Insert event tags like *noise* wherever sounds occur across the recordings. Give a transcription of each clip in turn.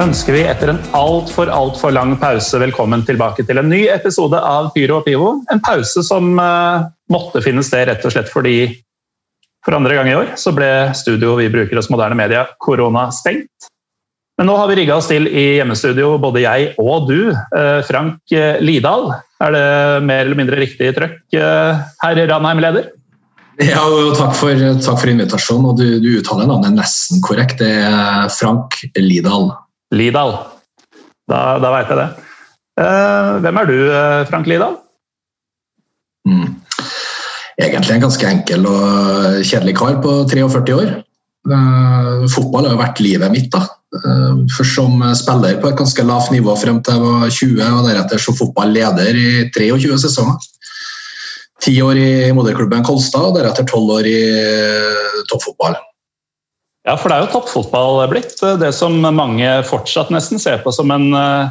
Ønsker vi etter en altfor altfor lang pause velkommen tilbake til en ny episode av Pyro og Pivo. En pause som uh, måtte finne sted rett og slett fordi for andre gang i år så ble studio vi bruker hos moderne media korona stengt. Men nå har vi rigga oss til i hjemmestudio, både jeg og du. Uh, Frank Lidal, Lidahl, er det mer eller mindre riktig trøkk, herr Ranheim-leder? Ja, takk for, takk for invitasjonen. og Du, du uttaler navnet nesten korrekt. Det er Frank Lidahl. Lidahl. Da, da veit jeg det. Uh, hvem er du, eh, Frank Lidal? Mm. Egentlig en ganske enkel og kjedelig kar på 43 år. Uh, fotball har jo vært livet mitt. da. Først som spiller på et ganske lavt nivå frem til jeg var 20, og deretter som fotballeder i 23 sesonger ti år i moderklubben Kolstad og deretter tolv år i eh, toppfotball. Ja, for det er jo toppfotball blitt. Eh, det som mange fortsatt nesten ser på som en, eh,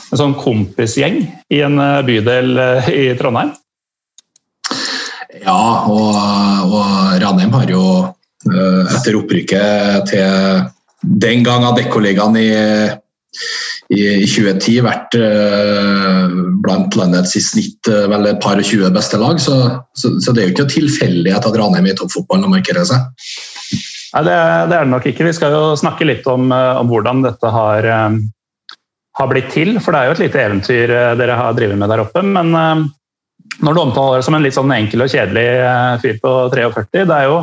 en sånn kompisgjeng i en bydel i Trondheim. Ja, og, og Ranheim har jo etter opprykket til den gang Adeccoligaen i i 2010 vært blant landets i snitt vel et par og tjue beste lag. Så, så, så, det er jo ikke tilfeldighet at Ranheim i toppfotballen markerer seg. Nei, det, det, er det nok ikke. Vi skal jo snakke litt om, uh, om hvordan dette har, har, blitt til. For det er jo et lite eventyr dere har drevet med der oppe. Men når du omtaler det som en litt sånn enkel og kjedelig fyr på 43, det er jo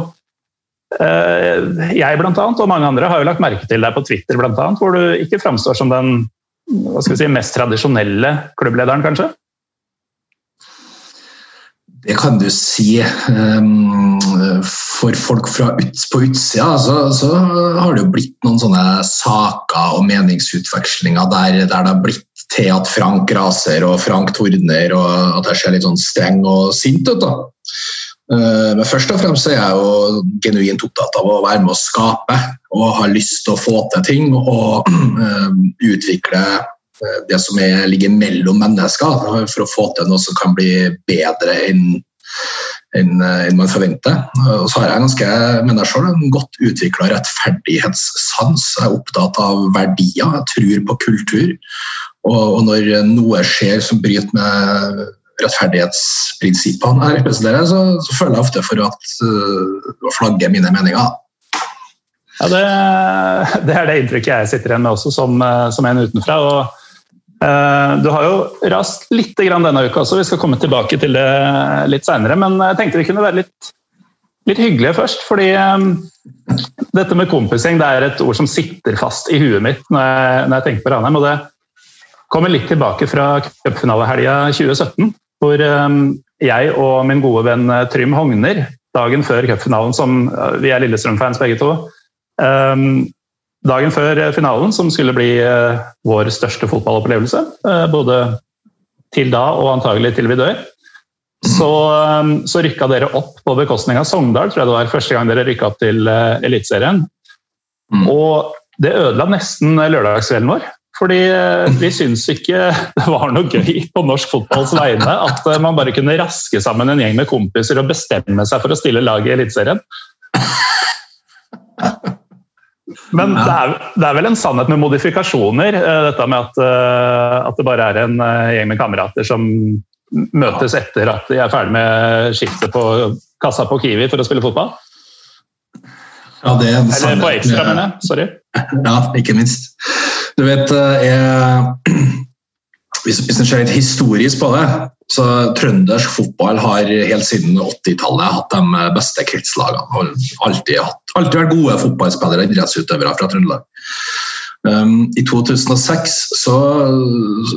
jeg blant annet, og mange andre har jo lagt merke til deg på Twitter, blant annet, hvor du ikke framstår som den si, mest tradisjonelle klubblederen, kanskje? Det kan du si. Ehm, for folk ut, på utsida så, så, har det jo blitt noen sånne saker og meningsutvekslinger der, der det har blitt til at Frank raser og Frank tordner, og at jeg ser litt sånn streng og sint ut. da. Eh, men først og fremst er jeg jo genuint opptatt av å være med å skape og har lyst til å få til ting og *clears throat* eh, utvikle det som er, ligger mellom mennesker, for å få til noe som kan bli bedre enn enn man forventer. Og så har jeg ganske, mener jeg selv, en godt utvikla rettferdighetssans. Jeg er opptatt av verdier, jeg tror på kultur. Og, når noe skjer som bryter med rettferdighetsprinsippene jeg representerer, så, så, føler jeg ofte for at, uh, flagge mine meninger. Ja, det, det, er det inntrykket jeg sitter igjen med også, som, eh, som en utenfra. og Du har jo rast litt denne uka også, vi skal komme tilbake til det litt seinere. Men jeg tenkte vi kunne være litt, litt hyggelige først. fordi um, dette med kompisgjeng det er et ord som sitter fast i huet mitt når jeg, når jeg tenker på Ranheim. og det kommer litt tilbake fra cupfinalehelga 2017 hvor ehm, jeg og min gode venn eh, Trym Hogner, dagen før cupfinalen, som eh, vi er Lillestrøm-fans begge to Dagen før finalen, som skulle bli eh, vår største fotballopplevelse, både til da og antagelig til vi dør, så, så rykka dere opp på bekostning av Sogndal, tror jeg det var første gang dere rykka opp til Eliteserien. Mm. Og det ødela nesten lørdagskvelden vår. Fordi eh, vi syns ikke *laughs* det var noe gøy på norsk fotballs vegne at eh, man bare kunne raske sammen en gjeng med kompiser og bestemme seg for å stille lag i Eliteserien. *laughs* Men det er, det er, vel en sannhet med modifikasjoner, eh, dette med at, at, det bare er en gjeng med kamerater som møtes etter at de er ferdig med skiftet på kassa på Kiwi for å spille fotball? Ja, det er Eller på ekstra, mener jeg. Sorry. *laughs* Ja, ikke minst. Du vet, eh, jeg, *clears throat* hvis, hvis en ser litt historisk på det, så trøndersk fotball har helt siden 80-tallet hatt de beste kretslagene. og alltid, alltid vært gode fotballspillere og idrettsutøvere fra Trøndelag. Um, I 2006 så,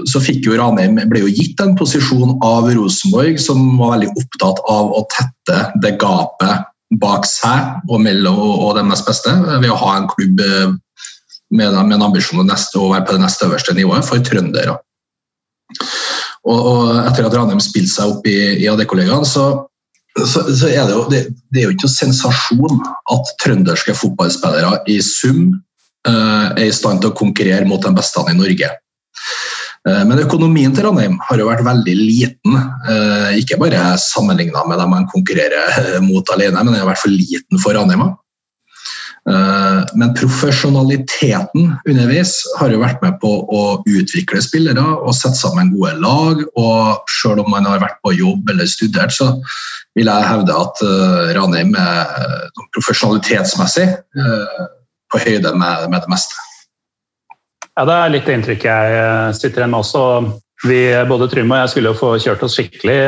så fikk jo Ranheim ble jo gitt en posisjon av Rosenborg som var veldig opptatt av å tette det gapet bak seg og mellom og de nest beste ved å ha en klubb eh, med, med en ambisjon om å være på det nest øverste nivået for trøndere. Og, og etter at Ranheim spilte seg opp i, i AD-kollegaen, så, så, så, er det jo det, det er jo ikke noen sensasjon at trønderske fotballspillere i sum uh, er i stand til å konkurrere mot de beste i Norge. Uh, men økonomien til Ranheim har jo vært veldig liten. Uh, ikke bare sammenligna med dem man konkurrerer mot alene, men den i hvert fall liten for Ranheim. Eh, men profesjonaliteten underveis har jo vært med på å utvikle spillere og sette sammen gode lag. Og selv om man har vært på jobb eller studert, så vil jeg hevde at eh, Ranheim er profesjonalitetsmessig på høyde med det meste. Ja, Det er litt det inntrykket jeg sitter igjen med også. Vi, både Trym og jeg skulle jo få kjørt oss skikkelig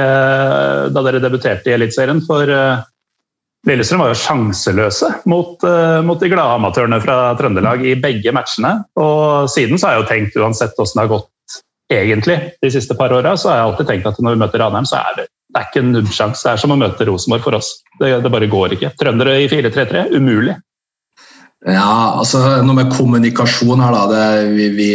da dere debuterte i Eliteserien. For Lillestrøm var jo sjanseløse mot, uh, mot de glade amatørene fra Trøndelag i begge matchene. Og siden så har jeg jo tenkt, uansett hvordan det har gått egentlig de siste par åra, så har jeg alltid tenkt at når vi møter Ranheim, så er det, det er ikke en nubbsjanse. Det er som å møte Rosenborg for oss. Det, det bare går ikke. Trøndere i 4-3-3, umulig. Ja, altså noe med kommunikasjon her, da. Det, vi, vi,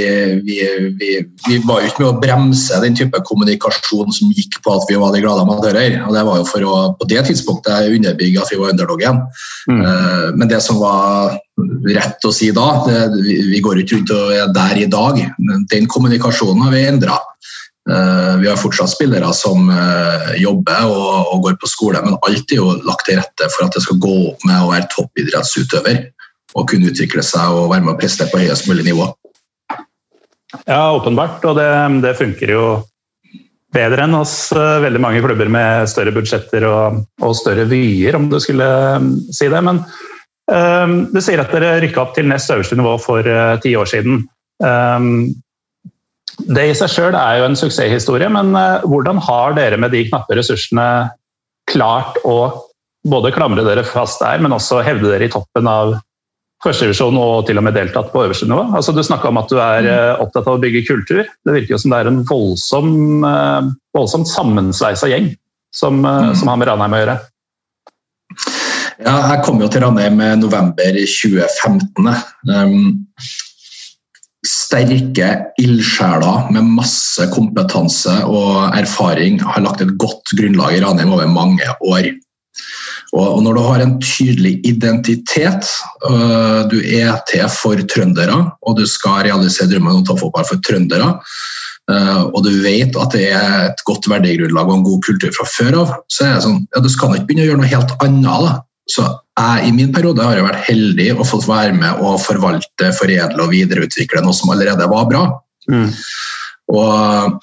vi, vi, var jo ikke med å bremse den type kommunikasjon som gikk på at vi var de glade amatører. og Det var jo for å på det tidspunktet underbygge at vi var underdoggen. Mm. Uh, men det som var rett å si da, det, vi går ikke rundt og er der i dag. Den kommunikasjonen har vi endra. Uh, eh, vi har fortsatt spillere som uh, jobber og, og, går på skole, men alt er jo lagt til rette for at det skal gå opp med å være toppidrettsutøver å kunne utvikle seg og være med å prestere på høyest mulig nivå. Ja, åpenbart. Og det, det funker jo bedre enn hos uh, veldig mange klubber med større budsjetter og, og større vyer, om du skulle um, si det. Men um, du sier at dere rykka opp til nest øverste nivå for uh, ti år siden. Um, det i seg sjøl er jo en suksesshistorie, men uh, hvordan har dere med de knappe ressursene klart å både klamre dere fast der, men også hevde dere i toppen av førstedivisjon og til og med deltatt på øverste nivå. Altså, du snakka om at du er mm. eh, opptatt av å bygge kultur. Det virker jo som det er en voldsom, eh, voldsomt sammensveisa gjeng som, eh, mm. som, har med Ranheim å gjøre. Ja, jeg kom jo til Ranheim i november 2015. Um, sterke ildsjeler med masse kompetanse og erfaring har lagt et godt grunnlag i Ranheim over mange år. Og når du har en tydelig identitet, øh, du er til for trøndere, og du skal realisere drømmen om toppfotball for trøndere, øh, og du vet at det er et godt verdigrunnlag og en god kultur fra før av, så er det sånn, ja, du skal ikke begynne å gjøre noe helt annet. Da. Så jeg, I min periode har jeg vært heldig og fått være med og forvalte, foredle og videreutvikle noe som allerede var bra. Mm. Og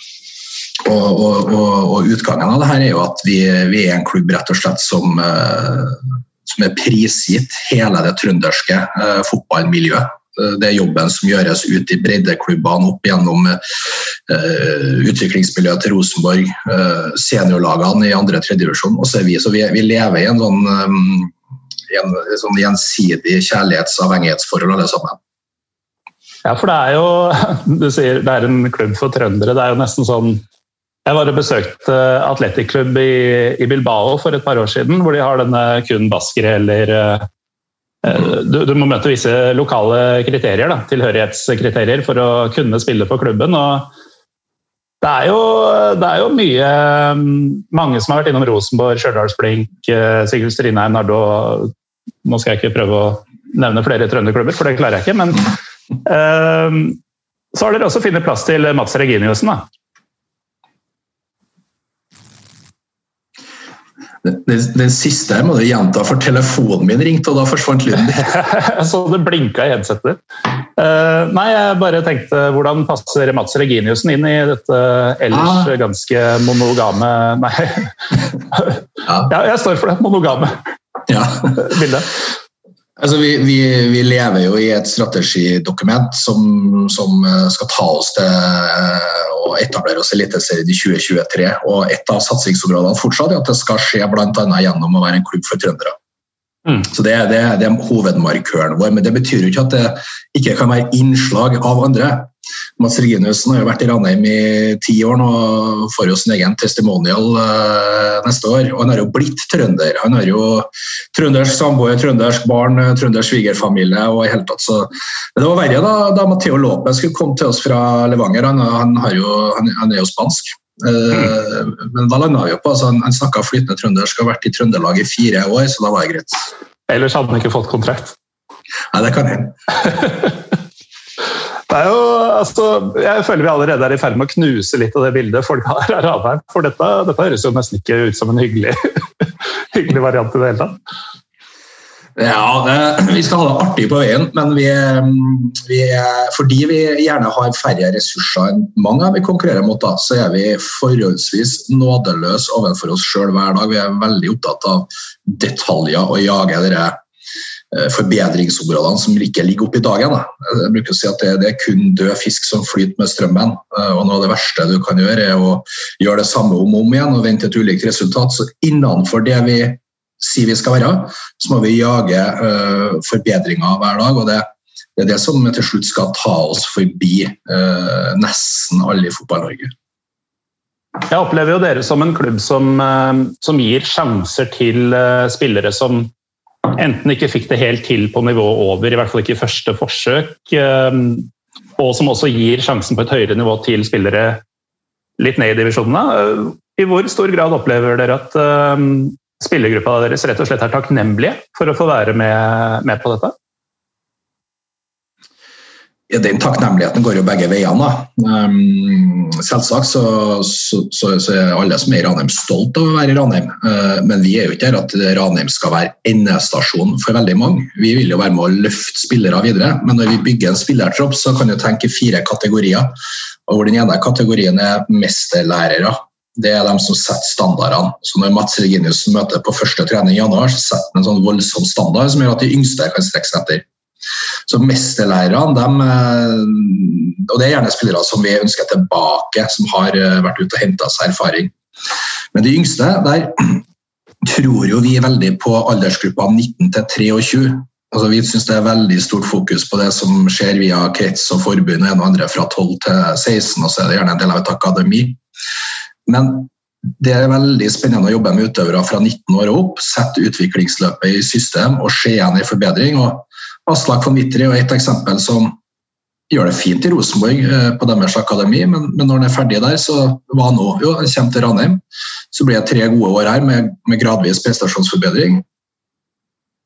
og, og, og, og, utgangen av det her er jo at vi, vi er en klubb rett og slett som, uh, som er prisgitt hele det trønderske eh, fotballmiljøet. Uh, det er jobben som gjøres ut i breddeklubbene opp gjennom utviklingsmiljøet til Rosenborg, seniorlagene i andre tredjedivisjon. Og så er vi, så vi, vi lever i en sånn, um, en, sånn gjensidig kjærlighetsavhengighetsforhold, alle sammen. Ja, for det er jo *laughs* Du sier det er en klubb for trøndere. Det er jo nesten sånn jeg var og besøkte atletikklubb i, i, Bilbao for et par år siden, hvor de har denne kun baskere eller uh, du, du, må møte visse lokale kriterier, da, tilhørighetskriterier, for å kunne spille for klubben. det er, jo, det er jo mye Mange som har vært innom Rosenborg, Stjørdalsblink, Sigurd Strindheim, Nardo Nå skal jeg ikke prøve å nevne flere trønderklubber, for det klarer jeg ikke. Men uh, så har dere også funnet plass til Mats Reginiussen. da Den, den, siste må du gjenta, for telefonen min ringte, og da forsvant lyden. *laughs* så det blinka i headsetet. Uh, nei, jeg bare tenkte hvordan passer Mats Reginiussen inn i dette ellers ah. ganske monogame Nei. ja. *laughs* ja. jeg står for det. Monogame ja. *laughs* bildet. Altså, vi, vi, vi, lever jo i et strategidokument som, som eh, skal ta oss til eh, å etablere oss i Eliteserien i 2023. og Et av satsingsområdene fortsatt er at det skal skje bl.a. gjennom å være en klubb for trøndere. Mm. Så det, det, det, er hovedmarkøren vår, men det betyr jo ikke at det ikke kan være innslag av andre. Mats Reginiussen har jo vært i Ranheim i ti år nå og får jo sin egen testimonial uh, neste år. Og han har jo blitt trønder. Han har jo trøndersk samboer, trøndersk barn, trøndersk svigerfamilie og i hele tatt så Det var verre da, da Matheo Lopez skulle komme til oss fra Levanger. Han, han, jo, han, han er jo spansk. Uh, men da landa vi jo på altså, Han, han snakka flytende trøndersk og har vært i Trøndelag i fire år, så da var det greit. Ellers hadde han ikke fått kontrakt? Nei, det kan hende. *laughs* Det er jo, altså, jeg føler vi allerede er i ferd med å knuse litt av det bildet folk har av Ranheim. For dette, dette, høres jo nesten ikke ut som en hyggelig, *laughs* hyggelig variant i det hele tatt. Ja, vi skal ha det artig på veien, men vi, vi, fordi vi gjerne har færre ressurser enn mange vi konkurrerer mot, da, så er vi forholdsvis nådeløse overfor oss sjøl hver dag. Vi er veldig opptatt av detaljer og jager dere eh, forbedringsområdene som ikke ligger oppe i dagen. Da. Jeg bruker å si at det, det, er kun død fisk som flyter med strømmen. Eh, og Noe av det verste du kan gjøre, er å gjøre det samme om og om igjen og vente et ulikt resultat. Så innenfor det vi sier vi skal være, så må vi jage uh, forbedringer hver dag. og det, det, er det som til slutt skal ta oss forbi uh, nesten alle i Fotball-Norge. Jeg opplever jo dere som en klubb som, uh, som gir sjanser til spillere som enten ikke fikk det helt til på nivået over, i hvert fall ikke i første forsøk, og som også gir sjansen på et høyere nivå til spillere litt ned i divisjonene. I hvor stor grad opplever dere at spillergruppa deres rett og slett er takknemlige for å få være med, med på dette? Ja, den takknemligheten går jo begge veiene. Um, selvsagt så, så, så, så, er alle som er i Ranheim stolt av å være i Ranheim. Uh, men vi er jo ikke her at Ranheim skal være endestasjon for veldig mange. Vi vil jo være med å løfte spillere videre, men når vi bygger en spillertropp, så kan du tenke fire kategorier. Og hvor Den ene kategorien er mesterlærere det er de som setter standardene. Så Når Mats Reginius møter på første trening i januar, så setter han en sånn voldsom standard som gjør at de yngste kan strekke seg etter. Så mesterlærerne, de, eh, og det er gjerne spillere som vi ønsker tilbake, som har eh, vært ute og henta seg erfaring. Men de yngste, der *clears throat* tror jo vi veldig på aldersgruppa 19 til 23. Altså, vi syns det er veldig stort fokus på det som skjer via krets og forbund og en og andre fra 12 til 16, og så er det gjerne en del av et akademi. Men det er veldig spennende å jobbe med utøvere fra 19 år og opp. Sette utviklingsløpet i system og se igjen i forbedring. Og Aslak von Wittry er et eksempel som gjør det fint i Rosenborg eh, på deres akademi, men, men, når han er ferdig der, så hva nå? Jo, han kommer til Ranheim. Så blir det tre gode år her med, med gradvis prestasjonsforbedring.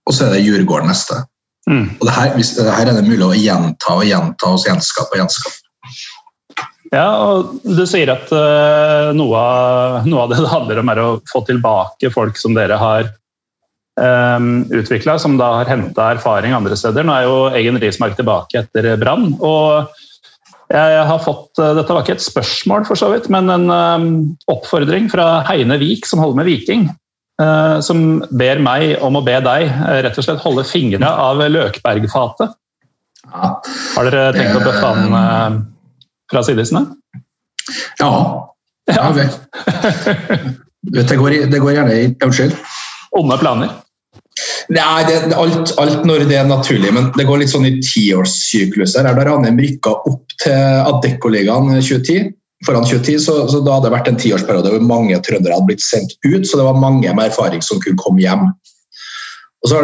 Og så er det Djurgården neste. Mm. Og det her, det her, er det mulig å gjenta og gjenta og gjenskape og gjenskape. Ja, og Du sier at uh, noe, av, noe, av, det *laughs* det handler om, er å få tilbake folk som dere har um, eh, utvikla, som da har henta erfaring andre steder. Nå er jo Egen Rismark tilbake etter Brann. og jeg har fått, uh, Dette var ikke et spørsmål, for så vidt, men en um, oppfordring fra Heine Vik, som holder med Viking. Uh, som ber meg om å be deg rett og slett holde fingrene av Løkbergfatet. Ja. Har dere tenkt å bøffe han? Fra sidisene? Ja. ja. vel. *laughs* det, går, det går gjerne i Unnskyld? Onde planer? Nei, det, alt, alt, når det er naturlig, men det går litt sånn i tiårssykluser. Da Ranheim rykka opp til Adeccoligaen 2010, foran 2010, så, så da hadde det vært en tiårsperiode hvor mange trøndere hadde blitt sendt ut, så det var mange med erfaring som kunne komme hjem. Og Så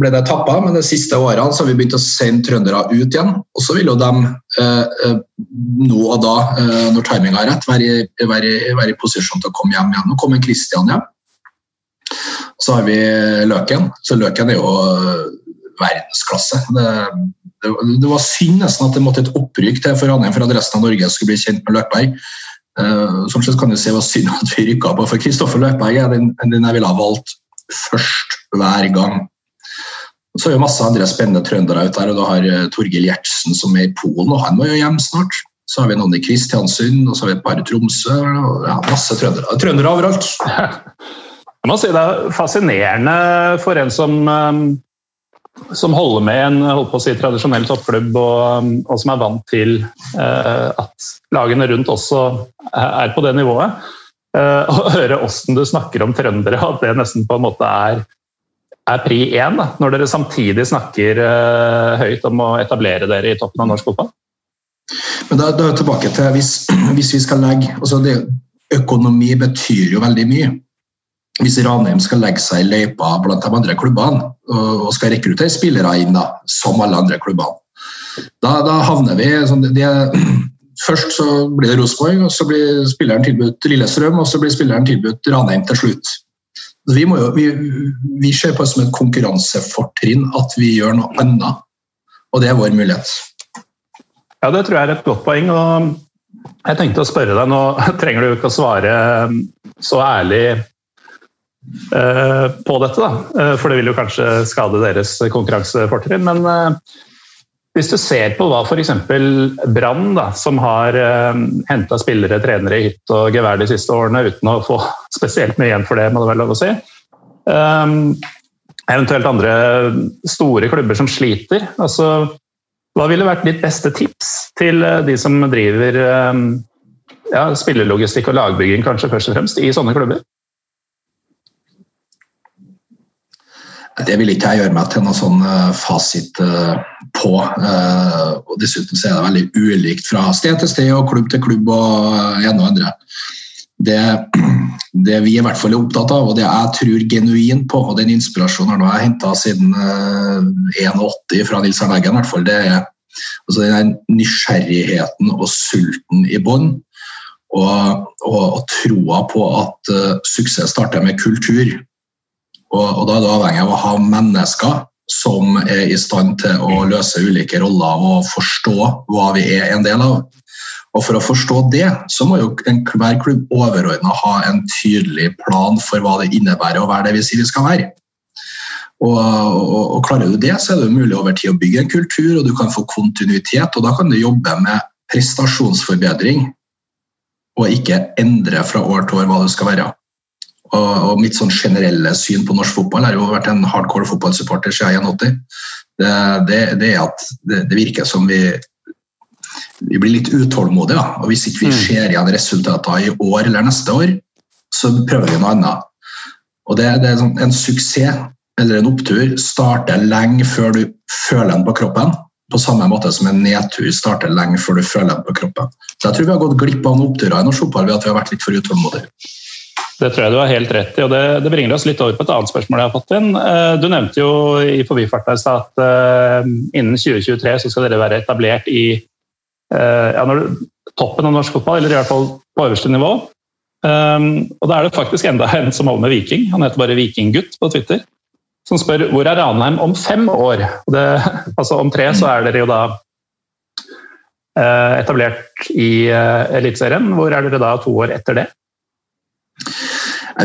ble det tappa, men de siste årene så har vi begynt å sende trøndere ut igjen. Og så vil jo de eh, eh, nå og da, eh, når timinga er rett, være, være, være, i posisjon til å komme hjem igjen. Nå kommer Kristian hjem. Så har vi Løken. Så Løken er jo verdensklasse. Det, det, det var synd nesten at det måtte et opprykk til for Ranheim for at resten av Norge skulle bli kjent med Løkberg. Sånn sett kan du si det var synd at vi rykka på, for Kristoffer Løkberg er den, den jeg ville ha valgt først hver gang. Så er det masse andre spennende trøndere ute her. og Du har eh, Torgill Gjertsen som er i Polen, og han må jo hjem snart. Så har vi noen i Kristiansund, og så har vi et par i Tromsø. og ja, Masse trøndere. Trøndere overalt. *laughs* Jeg må si Det er fascinerende for en som, eh, som holder med en holdt på å si, tradisjonell toppklubb, og, og som er vant til at lagene rundt også er på det nivået. Uh, *laughs* å høre åssen du snakker om trøndere, at det nesten på en måte er er pri én, når dere samtidig snakker uh, høyt om å etablere dere i toppen av norsk fotball? Men da, da er vi tilbake til hvis, *clears throat* hvis vi skal legge altså det, Økonomi betyr jo veldig mye. Hvis Ranheim skal legge seg i løypa blant de andre klubbene og skal rekruttere spillere inn, da, som alle andre klubbene, da, da havner vi sånn, det, *clears throat* Først så blir det Rosenborg, og så blir spilleren tilbudt Lillestrøm, og så blir spilleren tilbudt Ranheim til slutt. Vi, jo, vi, vi, ser på det som et konkurransefortrinn at vi gjør noe annet. Og det er vår mulighet. Ja, det tror jeg er et godt poeng. og jeg tenkte å spørre deg, Nå *laughs* trenger du ikke å svare så ærlig på dette. Da. For det vil jo kanskje skade deres konkurransefortrinn. Men hvis du ser på hva f.eks. Brann, som har henta spillere, trenere i hytt og gevær de siste årene uten å få *laughs* spesielt mye igjen for det, må det være lov å si. Eventuelt andre store klubber som sliter. Altså, hva ville vært ditt beste tips til de som driver ja, spillelogistikk og lagbygging kanskje først og fremst i sånne klubber? Det vil ikke jeg gjøre meg til noen sånn eh, fasit eh, på. Eh, og Dessuten så er det veldig ulikt fra sted til sted og klubb til klubb og en og andre. Det, *clears throat* det, vi i hvert fall er opptatt av, og det jeg tror genuint på, og den inspirasjonen har jeg henta siden 81 fra Nils Arne Eggen, det er altså den nysgjerrigheten og sulten i bånn og, og, og, troa på at suksess starter med kultur. Og, og, Da er du avhengig av å ha mennesker som er i stand til å løse ulike roller og forstå hva vi er en del av. Og For å forstå det, så må jo hver klubb overordna ha en tydelig plan for hva det innebærer å være det vi sier vi skal være. Og, og, og, Klarer du det, så er det mulig over tid å bygge en kultur, og du kan få kontinuitet. og Da kan du jobbe med prestasjonsforbedring og ikke endre fra år til år hva det skal være. Og, mitt sånn generelle syn på norsk fotball har jo vært en hardcore fotballsupporter siden 81. Det, det, det, er at det, det, virker som vi, vi blir litt utålmodige. Og hvis ikke vi mm. ser igjen resultater i år eller neste år, så prøver vi noe annet. Og det, det er sånn, En suksess eller en opptur starter lenge før du føler den på kroppen på samme måte som en nedtur starter lenge før du føler den på kroppen. Så Jeg tror vi har gått glipp av noen oppturer i norsk fotball ved at vi har vært litt for utålmodige. Det tror jeg du har helt rett i, og det, det, bringer oss litt over på et annet spørsmål jeg har fått inn. Eh, du nevnte jo i forbifarten at uh, innen 2023 så skal dere være etablert i uh, ja, du, toppen av norsk fotball, eller i hvert fall på øverste nivå. Um, og da er det faktisk enda en som holder med Viking. Han heter bare Vikinggutt på Twitter som spør hvor er Ranheim om fem år? Det, *laughs* altså Om tre så er dere jo da uh, etablert i eh, Eliteserien. Hvor er dere da to år etter det?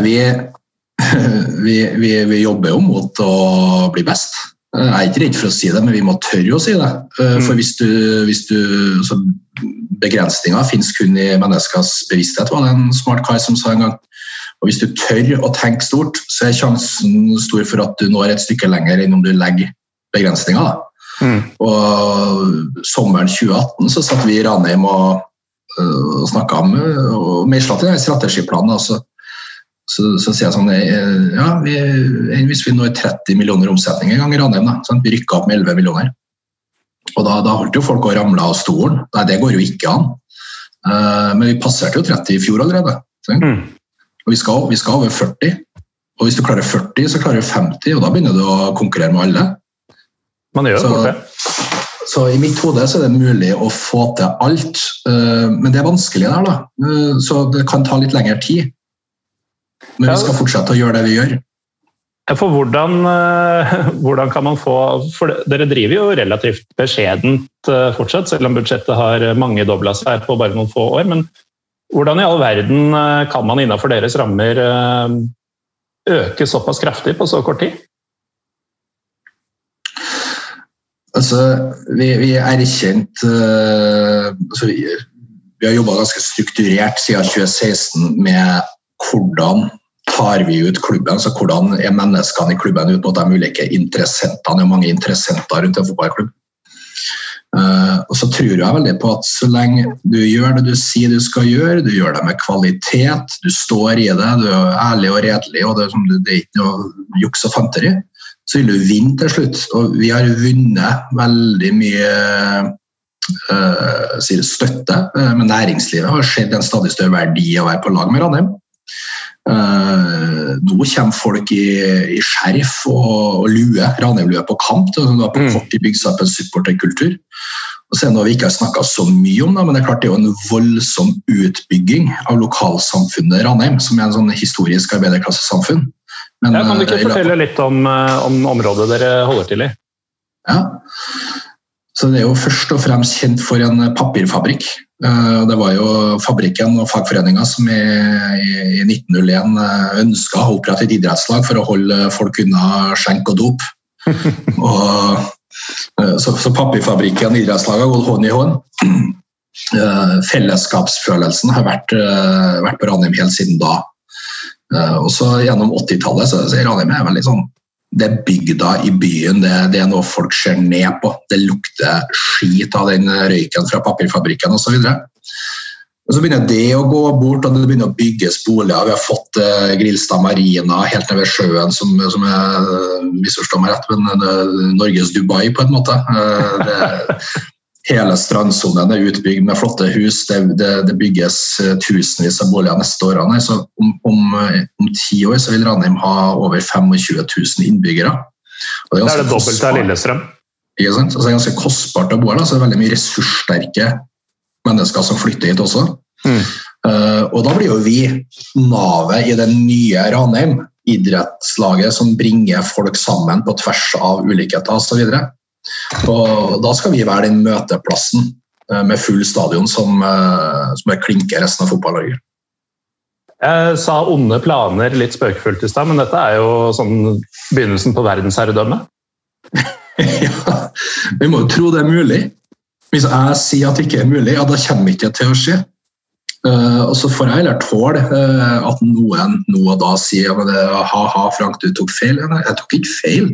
Vi, *laughs* vi, vi, vi jobber jo mot å bli best. Jeg er ikke redd for å si det, men vi må tørre å si det. Eh, for mm. hvis du, hvis du Begrensninger finnes kun i menneskers bevissthet, var det en smart kar som sa en gang. Og Hvis du tør å tenke stort, så er sjansen stor for at du når et stykke lenger enn om du legger begrensninger. Mm. Og Sommeren 2018 så satt vi i Ranheim og, uh, og snakka om og meisla til strategiplanen. Altså. Så, så, sier jeg sånn ja, vi, Hvis vi når 30 millioner omsetning en gang i Ranheim, da, sånn, vi rykka opp med 11 millioner. Og da, da holdt jo folk å ramle av stolen. Nei, det går jo ikke an. Uh, men vi passerte jo 30 i fjor allerede. Mm. Og vi skal, vi skal over 40. Og hvis du klarer 40, så klarer du 50, og da begynner du å konkurrere med alle. Man gjør så, det. Så i mitt hode så er det mulig å få til alt, eh, men det er vanskelig der, da. Eh, så det kan ta litt lengre tid. Men vi skal fortsette å gjøre det vi gjør. For hvordan, eh, *laughs* hvordan, kan man få for Dere driver jo relativt beskjedent fortsatt, selv om budsjettet har mangedobla seg på bare noen få år. Men hvordan i all verden eh, kan man innenfor deres rammer eh, øke såpass kraftig på så kort tid? Altså, vi, vi erkjent uh, altså, vi, vi, har jobba ganske strukturert siden 2016 med hvordan tar vi ut klubben. så Hvordan er menneskene i klubben ut mot de ulike interessentene. Det er mange interessenter rundt en fotballklubb. Uh, og så tror jeg veldig på at så lenge du gjør det du sier du skal gjøre, du gjør det med kvalitet, du står i det, du er ærlig og redelig, og det, det er ikke noe juks og fanteri, så vil du vinne til slutt. Og vi har vunnet veldig mye uh, støtte uh, med næringslivet. har sett en stadig større verdi å være på lag med Ranheim. Uh, nå kommer folk i, i skjerf og, og lue, Ranheim-lue på kamp. Det har på mm. kort tid bygd seg opp en supporterkultur. Og så er det noe vi ikke har snakka så mye om, da, men det er klart det er jo en voldsom utbygging av lokalsamfunnet Ranheim, som er en sånn historisk arbeiderklassesamfunn. Men, ja, kan du ikke uh, fortelle litt om, uh, om, området dere holder til i? Ja, så Det er jo først og fremst kjent for en papirfabrikk. Det var jo fabrikken og fagforeninga som i, i 1901 ønska å opprette et idrettslag for å holde folk unna skjenk og dop. *laughs* og, så, så Papirfabrikken og idrettslaget har gått hånd i hånd. Fellesskapsfølelsen har vært, vært på Ranheim helt siden da. Og så Gjennom 80-tallet så, så Ranheim er veldig sånn det er bygda i byen, det, det, er noe folk ser ned på. Det lukter skit av den røyken fra papirfabrikken osv. Og så begynner det å gå bort, og det begynner å bygges boliger. Vi har fått eh, Grilstad Marina helt ned ved sjøen, som, som er misforstår meg rett, men uh, Norges Dubai, på en måte. Eh, det, Hele strandsonen er utbygd med flotte hus. Det, det, det bygges eh, tusenvis av boliger neste årene. Så om, om, eh, om, ti år så vil Ranheim ha over 25 000 innbyggere. det, er, det er det dobbelte av Lillestrøm. Ikke sant? Altså, det er ganske kostbart å bo her. Så det er veldig mye ressurssterke mennesker som flytter hit også. Mm. Uh, og da blir jo vi navet i det nye Ranheim. Idrettslaget som bringer folk sammen på tvers av ulikheter osv. Og da skal vi være den møteplassen eh, med full stadion som, eh, som er klinker resten av fotball-Norge. Jeg sa onde planer litt spøkefullt i stad, men dette er jo sånn begynnelsen på verdensherredømme? *laughs* ja, vi må jo tro det er mulig. Hvis jeg sier at det ikke er mulig, ja, da kommer det ikke til å skje. Uh, og så får jeg heller tåle uh, at noen nå og da sier ja, ha-ha, Frank, du tok feil. Nei, jeg tok ikke feil.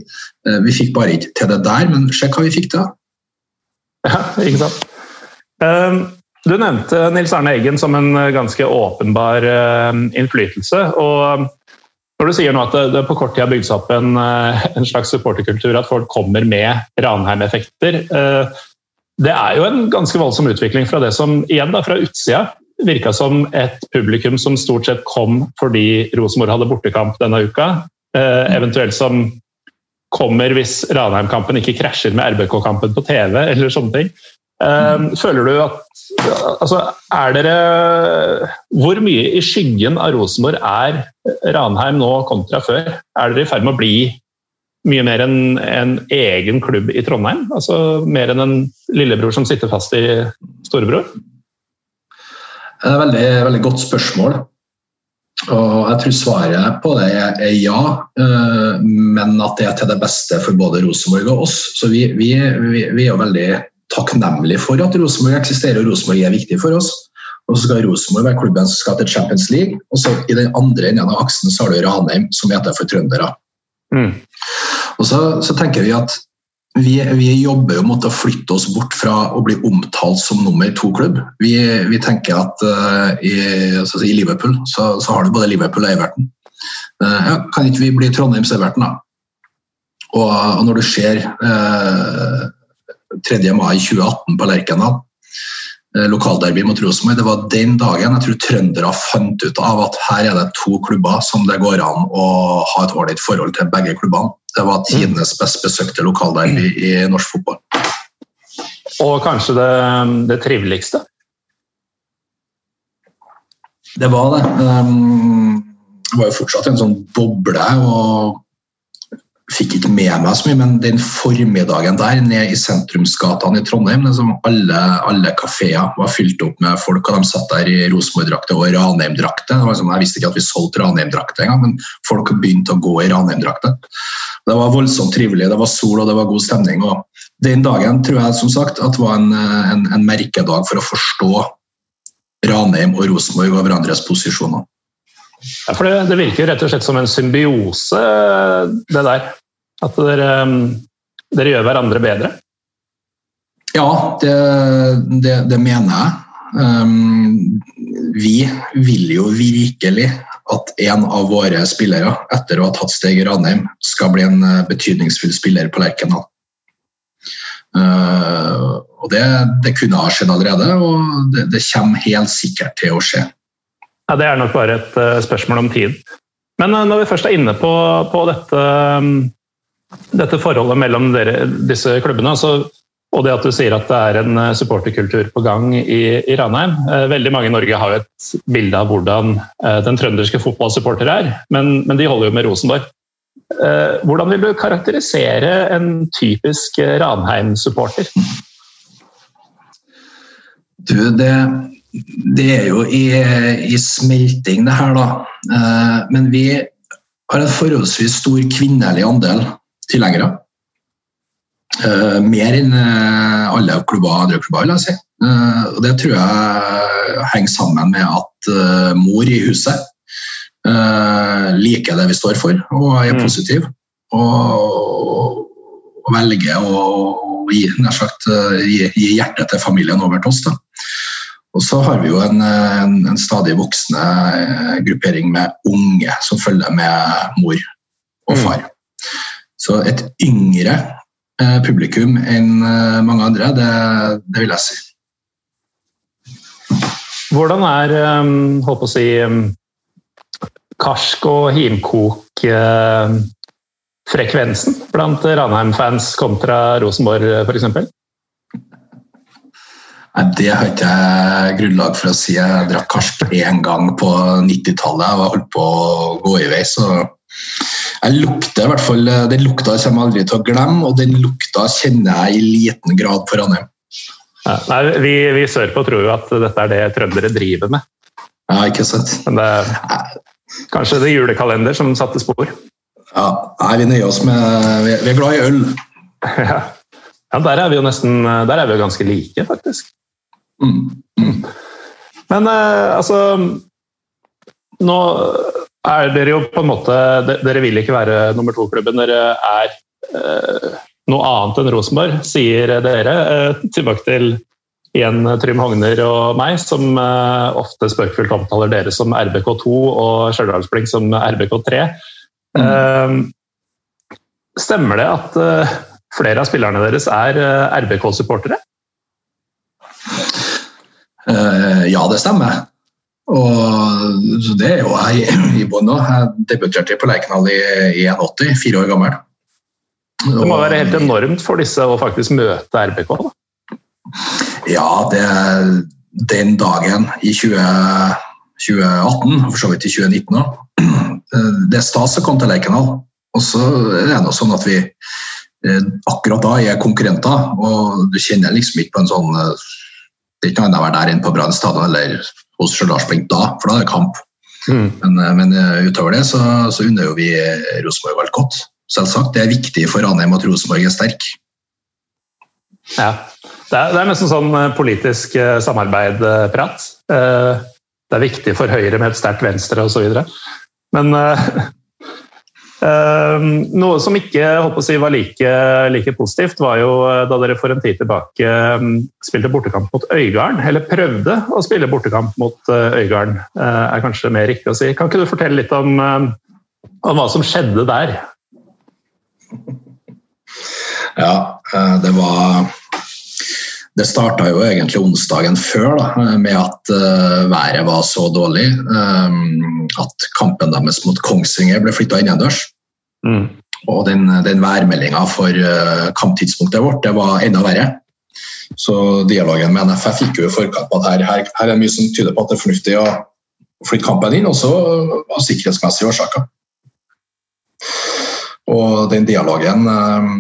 Uh, vi fikk bare ikke til det der, men sjekk hva vi fikk til. Ja, ikke sant. Um, du nevnte Nils Arne Eggen som en ganske åpenbar innflytelse. og når du sier nå at det, på kort tid har bygd seg opp en, en, slags supporterkultur, at folk kommer med Ranheim-effekter Det er jo en ganske voldsom utvikling fra det som igjen da, fra utsida virka som et publikum som stort sett kom fordi Rosenborg hadde bortekamp denne uka. Eh, eventuelt som kommer hvis Ranheim-kampen ikke krasjer med RBK-kampen på TV, eller sånne ting. Eh, føler du at Altså, er dere Hvor mye i skyggen av Rosenborg er Ranheim nå kontra før? Er dere i ferd med å bli mye mer enn en egen klubb i Trondheim? Altså mer enn en lillebror som sitter fast i storebror? Det er et veldig, veldig godt spørsmål. Og jeg tror svaret på det er ja, eh, men at det er til det beste for både Rosenborg og oss. Så vi, vi, vi er jo veldig takknemlige for at Rosenborg eksisterer, og Rosenborg er viktig for oss. Og så skal Rosenborg være klubben som skal til Champions League. Og så i den andre enden av aksen så har du Ranheim, som heter for trøndere. Mm. Og så, så tenker vi at vi, vi, jobber jo mot å flytte oss bort fra å bli omtalt som nummer to-klubb. Vi, vi, tenker at uh, i, altså, i, Liverpool så, så, har du både Liverpool og Everton. Uh, ja, kan ikke vi bli Trondheims Everton, da? Og, og når du ser uh, 3. mai 2018 på Lerkendal, lokalderby mot Rosenborg, det var den dagen jeg tror trøndere fant ut av at her er det to klubber som det går an å ha et ålreit forhold til begge klubbene. Det var tidenes best besøkte lokalderby i norsk fotball. Og kanskje det, det triveligste? Det var det. Um, det var jo fortsatt en sånn boble. og fikk ikke med meg så mye, men den formiddagen der nede i sentrumsgatene i Trondheim, liksom alle, alle kafeer var fylt opp med folk, og de satt der i Rosenborg-drakter og Ranheim-drakter. Liksom, jeg visste ikke at vi solgte Ranheim-drakter engang, men folk begynte å gå i Ranheim-drakter. Det var voldsomt trivelig, det var sol og det var god stemning. og Den dagen tror jeg som sagt at var en, en, en merkedag for å forstå Ranheim og Rosenborg og hverandres posisjoner. Ja, for det, det, virker rett og slett som en symbiose, det der. At dere, dere gjør hverandre bedre. Ja, det, det, det mener jeg. Um, vi vil jo virkelig at en av våre spillere, etter å ha tatt steg i Ranheim, skal bli en eh, betydningsfull spiller på Lerkendal. Uh, og det, det, kunne ha skjedd allerede, og det, det, kommer helt sikkert til å skje. Ja, Det er nok bare et uh, spørsmål om tid. Men uh, når vi først er inne på, på dette, um, dette, forholdet mellom dere, disse klubbene, Altså, og det at du sier at det er en eh, supporterkultur på gang i, i Ranheim. Eh, veldig mange i Norge har jo et bilde av hvordan eh, den trønderske fotballsupporter er, men, men, de holder jo med Rosenborg. Hvordan vil du karakterisere en typisk Ranheim-supporter? Du, det, det er jo i, i, smelting, det her, da. Men vi har en forholdsvis stor kvinnelig andel tilhengere. Uh, mer enn uh, alle klubber, andre klubber, vil jeg si. Uh, og det tror jeg henger sammen med at mor i huset liker det vi står for og er mm. positiv. Og, og velger å, gi, sagt, gi, gi, hjertet til familien over til oss. Da. Og så har vi jo en, en, en stadig voksende gruppering med unge som følger med mor og mm. far. Mm. Så et yngre Eh, publikum enn eh, mange andre, det, det, vil jeg si. Hvordan er håper å si, karsk og himkok frekvensen blant Ranheim-fans kontra Rosenborg f.eks.? Det har ikke jeg grunnlag for å si. Jeg drakk karsk én gang på 90-tallet. Jeg var holdt på å gå i vei, så jeg lukter i hvert fall, eh, Den lukta kommer jeg aldri til å glemme, og den lukta kjenner jeg i liten grad på Ranheim. Ja, nei, vi, vi sørpå tror jo at dette er det trøndere driver med. Ja, ikke sant. Men det er kanskje det julekalender som satte spor. Ja, nei, vi nøyer oss med Vi er glad i øl. *laughs* Ja. ja, der er vi jo nesten Der er vi jo ganske like, faktisk. Mm. Mm. Men uh, altså Nå er dere jo på en måte Dere vil ikke være nummer to-klubben. Dere er eh, noe annet enn Rosenborg, sier dere. Eh, tilbake til igjen Trym Hogner og meg, som eh, ofte spøkefullt omtaler dere som RBK2 og Stjørdalsblink som RBK3. Mm. Eh, stemmer det at eh, flere av spillerne deres er eh, RBK-supportere? ja, det stemmer. Og, så det er jo jeg i bånn òg. Jeg debuterte på Lerkendal i, i 81, fire år gammel. det må være helt enormt for disse å faktisk møte RBK? da? Ja, det, den dagen i 20, 2018, og for så vidt i 2019 òg. Det er stas å komme til Lerkendal. Og så er det noe sånn at vi eh, akkurat da er konkurrenter, og du kjenner liksom ikke på en sånn eh, Det er ikke noe annet å være der enn på Brann stadion eller hos Stjørdalsblink da, for da er det kamp. Mm. Men, eh, men, eh, utover det så, så unner jo vi Rosenborg alt godt. Selvsagt. Det er viktig for Ranheim at Rosenborg er sterk. Ja. Det er, det er nesten sånn eh, politisk samarbeid-prat. Det er viktig for Høyre med et sterkt Venstre osv. Men *laughs* noe som ikke si, var like, like, positivt, var jo eh, da dere for en tid tilbake ehm, spilte bortekamp mot Øygarden. Eller prøvde å spille bortekamp mot eh, Øygarden, eh, er kanskje mer riktig å si. Kan ikke du fortelle litt om, om hva som skjedde der? Ja, det var det starta jo egentlig onsdagen før da, med at uh, været var så dårlig um, at kampen deres mot Kongsvinger ble flytta innendørs. Mm. Og den, den værmeldinga for uh, kamptidspunktet vårt det var enda verre. Så dialogen med NFF gikk jo i forkant på at her, her, her, er mye som tyder på at det er fornuftig å flytte kampen inn, også av sikkerhetsmessige årsaker. Og den dialogen uh,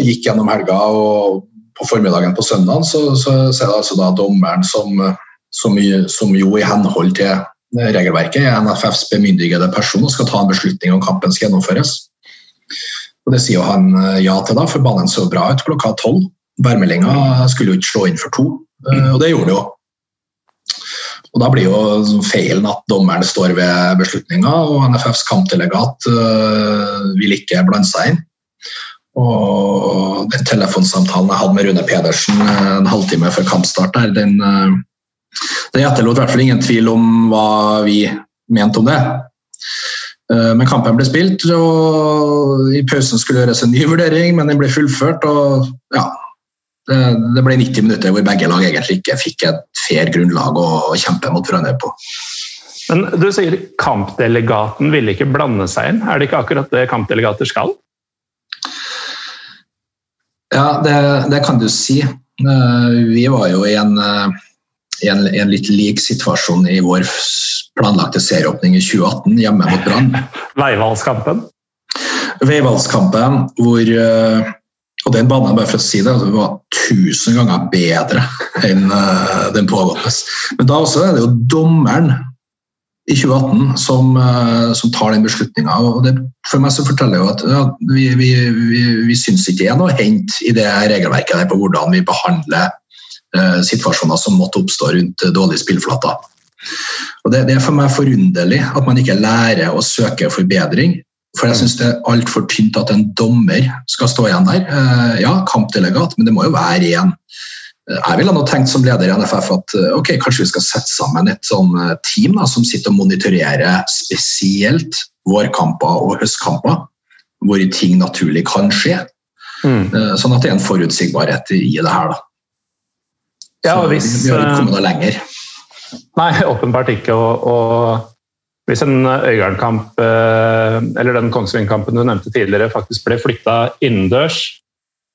gikk gjennom helga. og på formiddagen på søndag så, så, så, er det altså da dommeren som, som, som, jo i henhold til regelverket er NFFs bemyndigede person og skal ta en beslutning om kampen skal gjennomføres. Og Det sier jo han eh, ja til, da, for banen så bra ut klokka tolv. Værmeldinga skulle jo ikke slå inn for to, eh, og det gjorde det jo. Og Da blir jo feilen at dommeren står ved beslutninga, og NFFs kampdelegat uh, vil ikke blande seg inn. Og den telefonsamtalen jeg hadde med Rune Pedersen eh, en halvtime før kampstart, der, den, eh, den etterlot i hvert fall ingen tvil om hva vi mente om det. Eh, men kampen ble spilt, og i pausen skulle gjøres en ny vurdering, men den ble fullført. og ja, det, ble 90 minutter hvor begge lag egentlig ikke fikk et fair grunnlag å kjempe mot hverandre på. Men Du sier kampdelegaten ville ikke blande seg inn. Er det ikke akkurat det kampdelegater skal? Ja, det, det, kan du si. Eh, vi var jo i en, eh, en, en litt lik situasjon i vår planlagte serieåpning i 2018 hjemme mot Brann. *laughs* Veivalgskampen? Veivalgskampen, hvor, eh, Og den banen bare for å si det, altså, var tusen ganger bedre enn uh, den pågående. Men da også er det jo dommeren i 2018 som, uh, som tar den beslutninga. For meg så forteller jo at ja, vi, vi, vi, vi syns ikke det er noe å hente i det regelverket der på hvordan vi behandler situasjoner som måtte oppstå rundt dårlige spillflater. Og det, det, er for meg forunderlig at man ikke lærer å søke forbedring for jeg syns det er altfor tynt at en dommer skal stå igjen der. Eh, ja, kampdelegat, men det må jo være én. Eh, jeg ville ha tenkt som leder i NFF at eh, ok, kanskje vi skal sette sammen et sånn team da, som sitter og monitorerer spesielt vårkamper og høstkamper, hvor ting naturlig kan skje. Mm. Sånn at det er en forutsigbarhet i det her. da. Ja, hvis, vi har ikke kommet noe lenger. Nei, åpenbart ikke. og, og hvis en Øygarden-kamp, eh, eller den Kongsvinger-kampen du nevnte tidligere, faktisk ble flytta innendørs,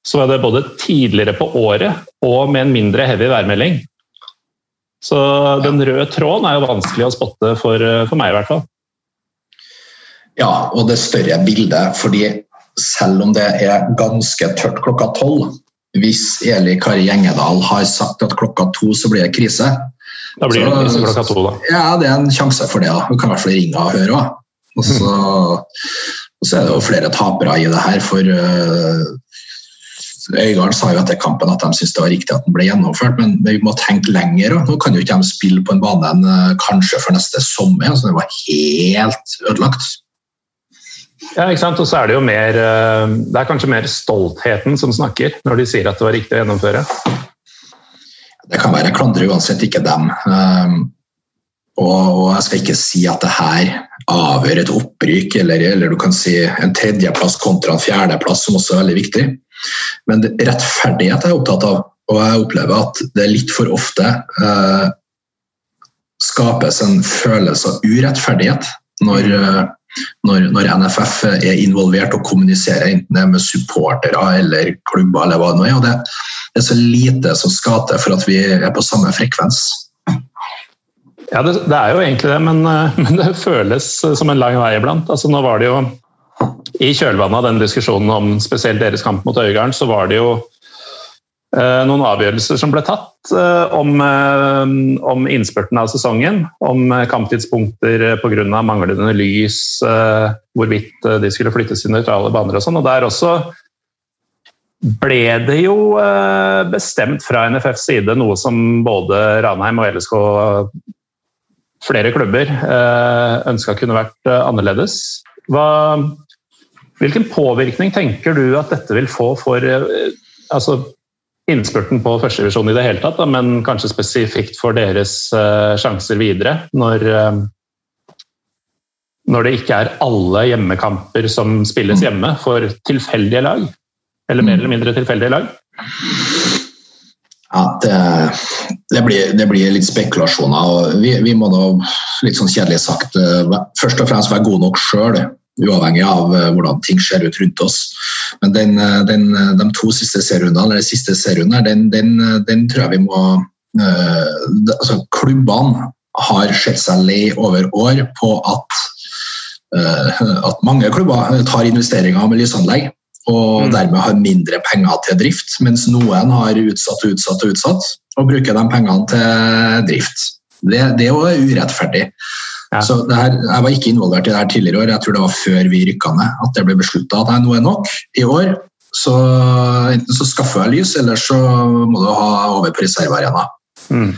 så var det både tidligere på året og med en mindre heavy værmelding. Så den røde tråden er jo vanskelig å spotte for, eh, for meg, i hvert fall. Ja, og det større bildet. fordi selv om det er ganske tørt klokka tolv, hvis Eli Kari Gjengedal har sagt at klokka to så blir det krise, da blir det så, klokka to, da. Ja, det er en sjanse for det. da. Hun kan i hvert fall ringe og høre. Og så, og så er det jo flere tapere i det her, for uh, Øygarden sa jo etter kampen at de syntes det var riktig at den ble gjennomført, men vi må tenke lenger. Nå kan jo ikke de spille på en bane enn uh, kanskje for neste sommer. så Det var helt ødelagt. Ja, ikke sant? Og så er det jo mer uh, Det er kanskje mer stoltheten som snakker, når de sier at det var riktig å gjennomføre. Det kan være. klandre uansett ikke dem. Um, og, jeg skal ikke si at det her avgjør et opprykk, eller, eller, du kan si en tredjeplass kontra en fjerdeplass, som også er veldig viktig. Men rettferdighet er jeg opptatt av, og jeg opplever at det litt for ofte uh, skapes en følelse av urettferdighet når, uh, når, når, NFF er involvert og kommuniserer, enten det med supportere eller klubber eller hva det er. Og det, det er så lite som skal til for at vi er på samme frekvens. Ja, det, det er jo egentlig det, men, eh, men, det føles som en lang vei iblant. Altså, nå var det jo I kjølvannet av den diskusjonen om spesielt deres kamp mot Øygarden, så var det jo eh, noen avgjørelser som ble tatt eh, om, eh, om, innspurten av sesongen. Om eh, kamptidspunkter pga. manglende lys, eh, hvorvidt de skulle flyttes i nøytrale baner og sånn. Og der også ble det jo eh, bestemt fra NFFs side noe som både Ranheim og LSK flere klubber eh, ønska kunne vært eh, annerledes. Hva, hvilken påvirkning tenker du at dette vil få for altså, innspurten på førstedivisjon i det hele tatt, men kanskje spesifikt for deres sjanser videre, når, når det ikke er alle hjemmekamper som spilles mm. hjemme for tilfeldige lag? Eller mer eller mindre tilfeldige lag? Ja, det, det, blir, det, blir, litt spekulasjoner. og vi, vi, må da, litt sånn kjedelig sagt, eh, først og fremst være gode nok sjøl. Uavhengig av eh, hvordan ting ser ut rundt oss. Men den, eh, den, de to siste serierundene, eller siste serierunden, den, den, den, tror jeg vi må uh, altså Klubbene har sett seg lei over år på at, uh, at mange klubber tar investeringer med lysanlegg og mm. dermed har mindre penger til drift, mens noen har utsatt og utsatt og utsatt, og bruker de pengene til drift. Det, det er jo urettferdig. Ja. Så her, jeg var ikke involvert i det her tidligere år, jeg tror det var før vi rykka ned at det ble beslutta at nå er nok i år. Så enten så skaffer jeg lys, eller så må du ha over på reservearena. Mm.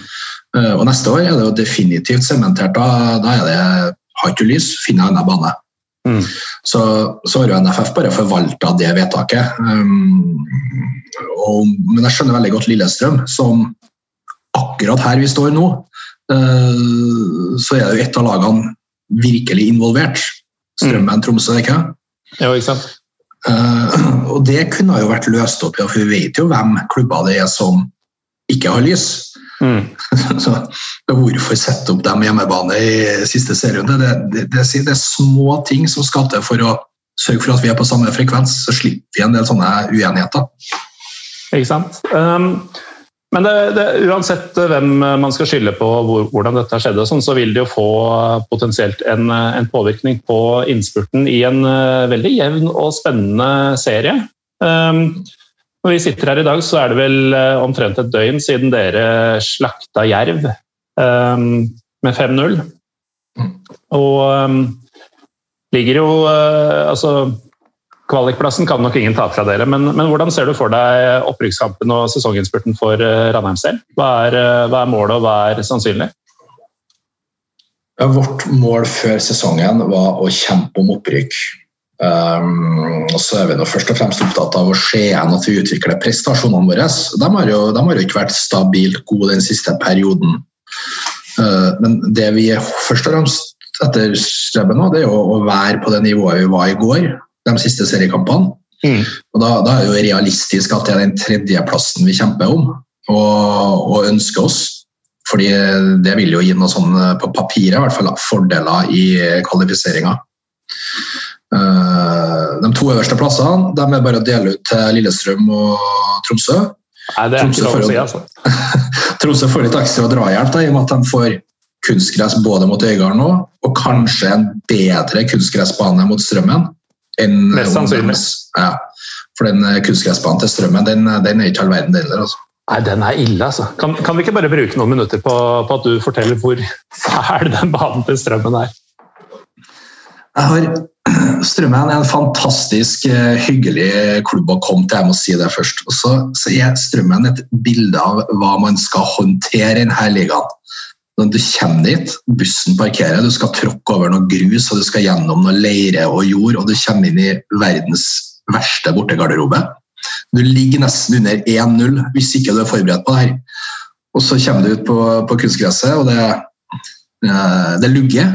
Uh, og neste år er det jo definitivt sementert. Da, da er det har ikke lys, finner jeg en annen bane. Mm. Så, så, har jo NFF bare forvalta det vedtaket. Um, og, men jeg skjønner veldig godt Lillestrøm, som akkurat her vi står nå, så er jo et av lagene virkelig involvert. Strømmen, mm. Tromsø, ikke Ja, ikke sant? Uh, og det kunne jo vært løst opp, ja, for vi vet jo hvem klubber det er som ikke har lys. Mm. *laughs* Så, hvorfor sette opp dem hjemmebane i siste serierunde? Det, det, det, det, er små ting som skal til for å sørge for at vi er på samme frekvens, så slipper vi en del sånne uenigheter. Ikke sant. Um, men uansett hvem man skal skylde på hvor, hvordan dette skjedde, sånn, så vil det jo få potensielt en, en påvirkning på innspurten i en veldig jevn og spennende serie. Um, når vi sitter her i dag, så er det vel omtrent et døgn siden dere slakta Jerv um, med 5-0. Mm. Og um, ligger jo uh, Altså, kvalikplassen kan nok ingen ta fra dere, men, men, hvordan ser du for deg opprykkskampen og sesonginnspurten for uh, Ranheim selv? Hva er, hva er målet, og hva er sannsynlig? Vårt mål før sesongen var å kjempe om opprykk. Um, og så er vi nå først og fremst opptatt av å se igjen at vi utvikler prestasjonene våre. De har jo, de har jo ikke vært stabilt gode den siste perioden. Uh, men det vi først og fremst etterstreber nå, det er jo å være på det nivået vi var i går, de siste seriekampene. Mm. Og da, da, er det jo realistisk at det er den tredjeplassen vi kjemper om og, og ønsker oss. Fordi det vil jo gi noe sånn på papiret i hvert fall fordeler i kvalifiseringa. Eh, de to øverste plassene de er bare å dele ut til Lillestrøm og Tromsø. Nei, det er Tromsø, får, si, altså. *laughs* Tromsø får litt ekstra drahjelp da, i og med at de får kunstgress både mot Øygarden nå, og kanskje en bedre kunstgressbane mot Strømmen. Enn Mest sannsynlig. Ja, for den kunstgressbanen til Strømmen den, den er ikke all verden, heller. altså. Nei, den er ille, altså. Kan, kan, vi ikke bare bruke noen minutter på, på, at du forteller hvor *laughs* fæl den banen til Strømmen er? Jeg har *clears throat* Strømmen er en fantastisk eh, hyggelig klubb å komme til, jeg må si det først. Og så, så er Strømmen et bilde av hva man skal håndtere i denne ligaen. Du kommer dit, bussen parkerer, du skal tråkke over noe grus og du skal gjennom noe leire og jord, og du kommer inn i verdens verste bortegarderobe. Du ligger nesten under 1-0 hvis ikke du er forberedt på det her. Og så kommer du ut på, på kunstgresset, og det, eh, det lugger.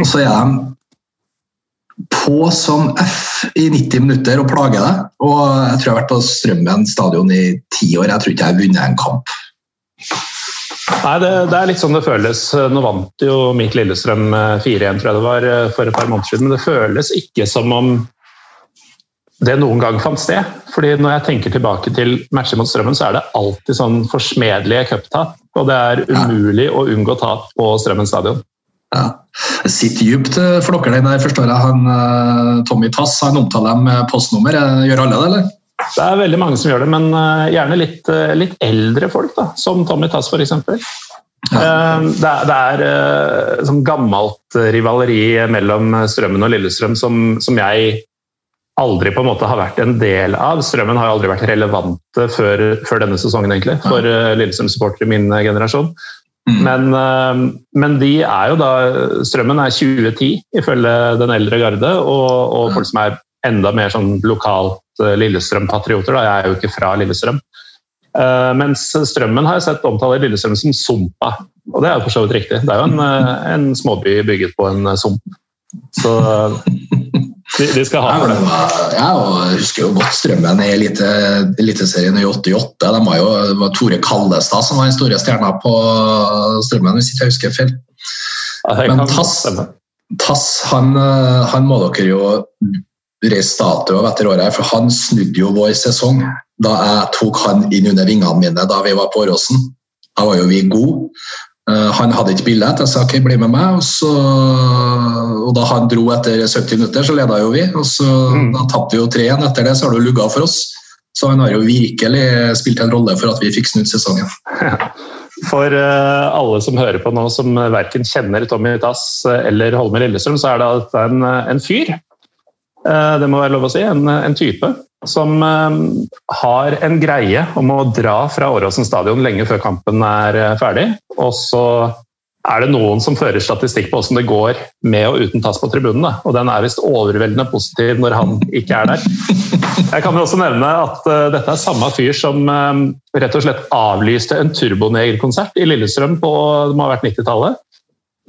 Og så er de på som F i 90 minutter og plager deg. Og jeg tror jeg har vært på Strømmen stadion i ti år. Jeg tror ikke jeg har vunnet en kamp. Nei, det, det, er litt sånn det føles. Nå vant jo mitt Lillestrøm 4-1 tror jeg det var for et par måneder siden, men det føles ikke som om det noen gang fant sted. Fordi når jeg tenker tilbake til matcher mot Strømmen, så er det alltid sånn forsmedelige cuptap. Og det er umulig å unngå tap på Strømmen stadion. Ja. Det sitter dypt eh, for dere der, forstår jeg. Han, eh, Tommy Tass han omtaler dem med postnummer. Eh, gjør alle det, eller? Det er veldig mange som gjør det, men gjerne litt, litt eldre folk, da, som Tommy Tass f.eks. Ja. Det er, det er sånn gammelt rivaleri mellom Strømmen og Lillestrøm som, som, jeg aldri på en måte har vært en del av. Strømmen har aldri vært relevante før, før denne sesongen egentlig, for Lillestrøm-supportere i min generasjon. Mm. Men, eh, men, de er jo da Strømmen er 2010 ifølge den eldre garde, og, og folk som er enda mer sånn lokalt eh, Lillestrøm-patrioter. Jeg er jo ikke fra Lillestrøm. Uh, mens Strømmen har jeg sett omtale Lillestrøm som Sumpa, og det er jo for så vidt riktig. Det er jo en, en småby bygget på en sump. Så de, de, skal ha for det. Ja, jeg husker jo godt Strømmen i Eliteserien i 88. De var jo, det var Tore Kallestad som var den store stjerna på Strømmen, hvis ikke jeg husker feil. Men Tass, Tass han, han, må dere jo statue av etter året, for han snudde jo vår sesong da jeg tok han inn under vingene mine da vi var på Åråsen. Da var jo vi gode. Eh, han hadde ikke billett, jeg sa ok, bli med meg. Og, så, og da han dro etter 70 minutter, så leda jo vi. og så, mm. Da tapte vi jo 3-1. Etter det så har det lugga for oss. Så han har jo virkelig spilt en rolle for at vi fikk snudd sesongen. *laughs* For uh, alle som hører på nå, som verken kjenner Tommy Tass eller Holmer Lillestrøm, så er det en, en fyr. Uh, det må være lov å si. En, en type som eh, har en greie om å dra fra Åråsen stadion lenge før kampen er eh, ferdig. Og så er det noen som fører statistikk på hvordan det går med og uten tass på tribunen. Og den er visst overveldende positiv når han ikke er der. Jeg kan jo også nevne at dette er samme fyr som rett og slett avlyste en Turboneger-konsert i Lillestrøm på det må ha vært 90-tallet.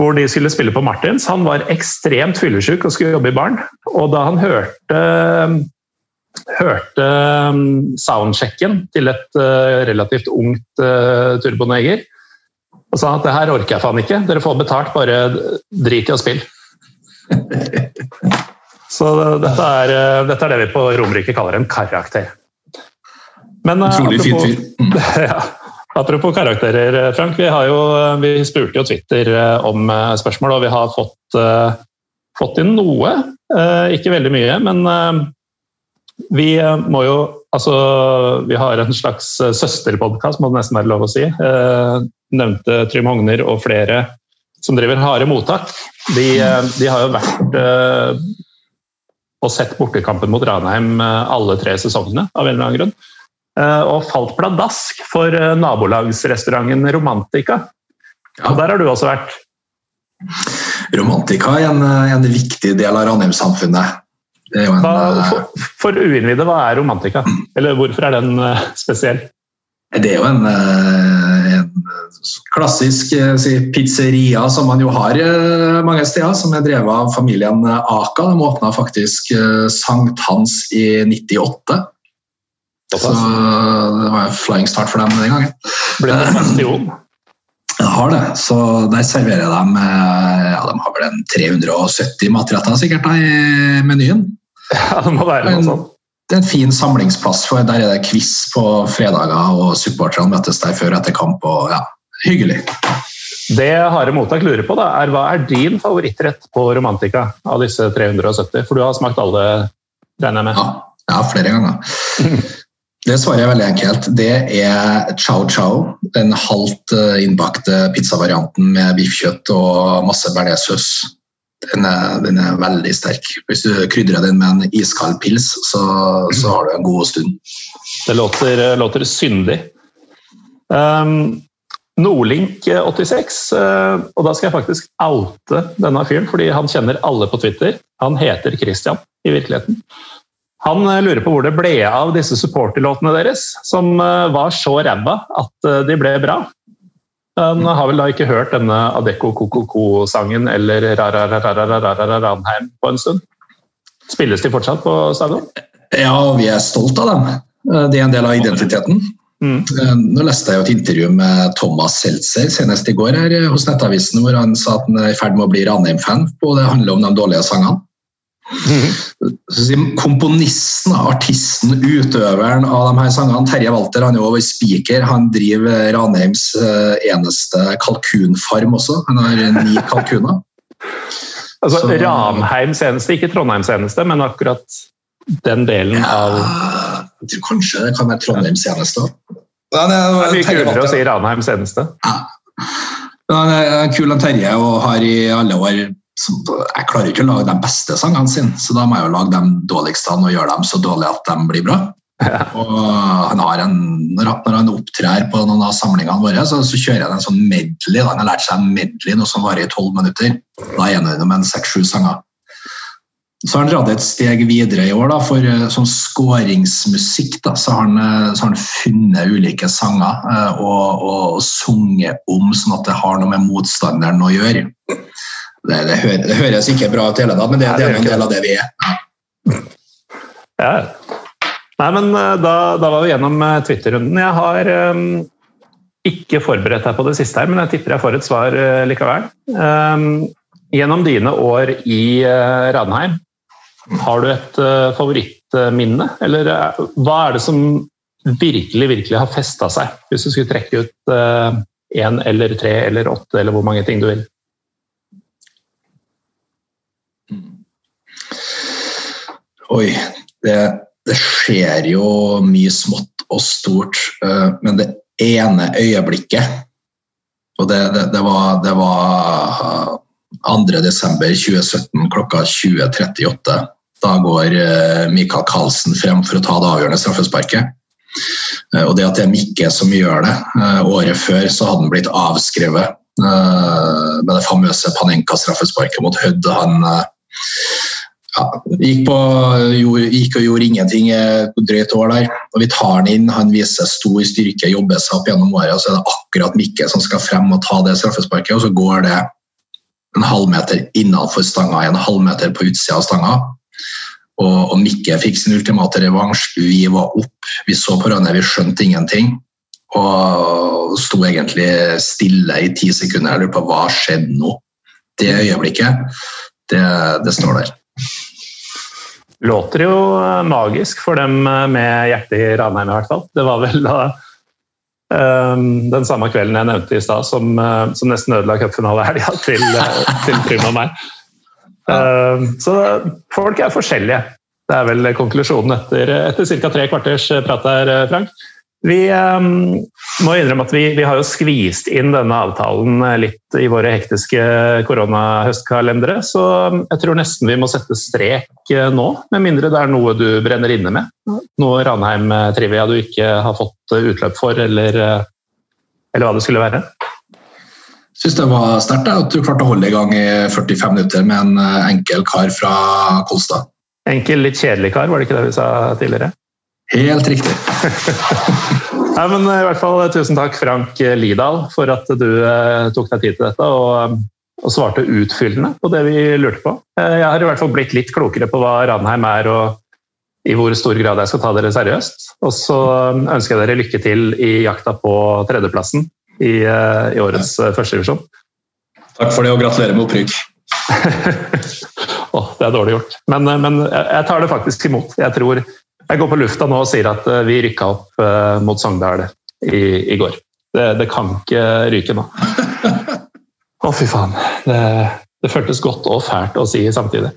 Hvor de skulle spille på Martins. Han var ekstremt fyllesyk og skulle jobbe i baren. Og da han hørte hørte um, soundchecken til et uh, relativt ungt uh, turboneger og sa at det her orker jeg faen ikke, dere får betalt, bare drit i å spille. *laughs* Så dette er, uh, dette er, det vi på Romerike kaller en karakter. Men apropos, *laughs* ja, apropos, karakterer, Frank. Vi, jo, vi, spurte jo Twitter om spørsmål, og vi har fått, fått inn noe. Ikke veldig mye, men Vi må jo Altså, vi har en slags søsterpodkast, må det nesten være lov å si. Nevnte Trym Hogner og flere som driver harde mottak. De, de har jo vært og sett bortekampen mot Ranheim alle tre sesongene, av en eller annen grunn. Og falt pladask for nabolagsrestauranten Romantica. Og der har du også vært. Romantika er en, en viktig del av Ranheim-samfunnet. For, for uinnvidde, hva er romantika? Eller hvorfor er den eh, spesiell? Det er jo en, eh, en klassisk eh, si, pizzeria som man jo har mange steder, som er drevet av familien Aka. De åpna faktisk sankthans i 98. Så det var en flying start for dem den gangen. Ble det festival? *clears throat* Jeg har det. Så der serverer jeg dem ja, de har vel en 370 matretter sikkert da, i menyen. Ja, det må være noe sånt. Det er en fin samlingsplass. for Der er det quiz på fredager, og supporterne møtes der før etter kamp. og ja, Hyggelig. Det Harde Mottak lurer på, da, er hva er din favorittrett på Romantica av disse 370? For du har smakt alle, regner jeg med? Ja, ja flere ganger. *laughs* Det svarer jeg veldig enkelt. Det er chow chow. Den halvt eh, innbakte pizzavarianten med biffkjøtt og masse bearnéssaus. Den, den, er veldig sterk. Hvis du krydrer den med en iskald pils, så, så har du en god stund. Det låter, låter syndig. Um, Nordlink86, uh, og da skal jeg faktisk oute denne fyren, fordi han kjenner alle på Twitter. Han heter Christian i virkeligheten. Han eh, lurer på hvor det ble av disse supporterlåtene deres, som eh, var så ræva at eh, de ble bra. Han har vel da ikke hørt denne Adecco Kokoko-sangen eller Ranheim på en stund. Spilles de fortsatt på stadion? Ja, vi er stolt av dem. Det er en del av identiteten. Mm. Nå leste jeg et intervju med Thomas Seltzer senest i går her hos Nettavisen, hvor han sa at han er i ferd med å bli Ranheim-fan, og det handler om de dårlige sangene. Komponisten, artisten, utøveren av de her sangene, Terje Walter, han er jo speaker. Han driver Ranheims eh, eneste kalkunfarm også. Han har ni *laughs* kalkuner. altså Så, Ranheims eneste, ikke Trondheims eneste, men akkurat den delen ja, av Jeg tror kanskje det kan være Trondheims eneste. Ja, det er mye kulere å si Ranheims eneste. Ja. Han er kul, Terje, og har i alle år jeg klarer ikke å lage de beste sangene sine, så da må jeg jo lage de dårligste og gjøre dem så dårlige at de blir bra. Ja. Og han har en, når han opptrer på noen av samlingene våre, så, så kjører han en sånn medley. Han har lært seg en medley noe som varer i tolv minutter. Da er han med en seks-sju sanger. Så har han dratt et steg videre i år. Da, for sånn skåringsmusikk da, så har, han, uh, så har han funnet ulike sanger og, og, og sunget om, sånn at det har noe med motstanderen å gjøre. Det, det, høres, det, høres ikke bra ut, hele tatt, men det, det er en del av det vi er. Ja. Nei, men eh, da, da, var vi gjennom eh, Twitter-runden. Jeg har um, ikke forberedt deg på det siste her, men jeg tipper jeg får et svar uh, likevel. Um, gjennom dine år i uh, Ranheim, har du et uh, favorittminne? Eller hva er det som virkelig, virkelig har festa seg? Hvis du skulle trekke ut én eller tre eller åtte, eller hvor mange ting du vil. Oi, det, det, skjer jo mye smått og stort, eh, men det ene øyeblikket Og det, det, det var, det var 2.12.2017 klokka 20.38. Da går Michael Mikael Karlsen frem for å ta det avgjørende straffesparket. Eh, og det at det er Mikke som gjør det. Året før så hadde han blitt avskrevet med det famøse Panenka-straffesparket mot Hødd. Han ja, gikk, på, gikk, og gjorde ingenting på drøyt år der. og Vi tar han inn, han viser stor styrke, jobber seg opp gjennom året. og Så er det akkurat Mikke som skal frem og ta det straffesparket, og så går det en halvmeter innenfor stanga, en halvmeter på utsida av stanga. Og, og Mikke fikk sin ultimate revansj. Vi var opp, vi så på hverandre, vi skjønte ingenting. Og sto egentlig stille i ti sekunder. Jeg lurer på hva skjedde nå? Det øyeblikket, det, det står der. Låter jo eh, magisk for dem eh, med hjertet i Ranheim, i hvert fall. Det var vel da um, den samme kvelden jeg nevnte i stad, som, som, nesten ødela cupfinalehelga til, til Trym og meg. Så folk er forskjellige. Det er vel konklusjonen etter, etter ca. tre kvarters prat her, Frank. Vi um, må innrømme at vi, vi, har jo skvist inn denne avtalen litt i våre hektiske koronahøstkalendere, så jeg tror nesten vi må sette strek nå, med mindre det er noe du brenner inne med. Noe Ranheim-trivia du ikke har fått utløp for, eller, eller hva det skulle være. Jeg syns det var sterkt at du klarte å holde i gang i 45 minutter med en enkel kar fra Kolstad. Enkel, litt kjedelig kar, var det ikke det vi sa tidligere? Helt riktig. *laughs* Nei, men i hvert fall Tusen takk, Frank Lidahl, for at du eh, tok deg tid til dette og, og, svarte utfyllende på det vi lurte på. Eh, jeg har i hvert fall blitt litt klokere på hva Ranheim er og i hvor stor grad jeg skal ta dere seriøst. Og så ønsker jeg dere lykke til i jakta på tredjeplassen i, eh, i årets ja. førstedivisjon. Takk for det, og gratulerer med opprykk. *laughs* oh, det er dårlig gjort. Men, men jeg tar det faktisk imot. Jeg tror jeg går på lufta nå og sier at eh, vi rykka opp uh, mot Sogndal i, i, går. Det, det, kan ikke ryke nå. *laughs* Å, fy faen. Det, det, føltes godt og fælt å si samtidig.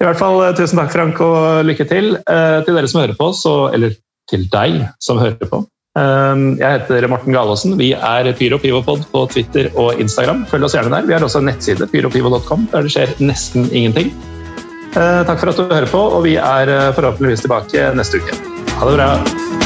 I hvert fall uh, tusen takk, Frank, og lykke til. Uh, til dere som hører på, så, eller til deg som hører på. Jeg heter Morten Galaasen. Vi er PyroPivopod på Twitter og Instagram. Følg oss gjerne der. Vi har også en nettside, pyropivo.com, der det skjer nesten ingenting. Eh, takk for at du hører på, og vi er eh, forhåpentligvis tilbake neste uke. Ha det bra.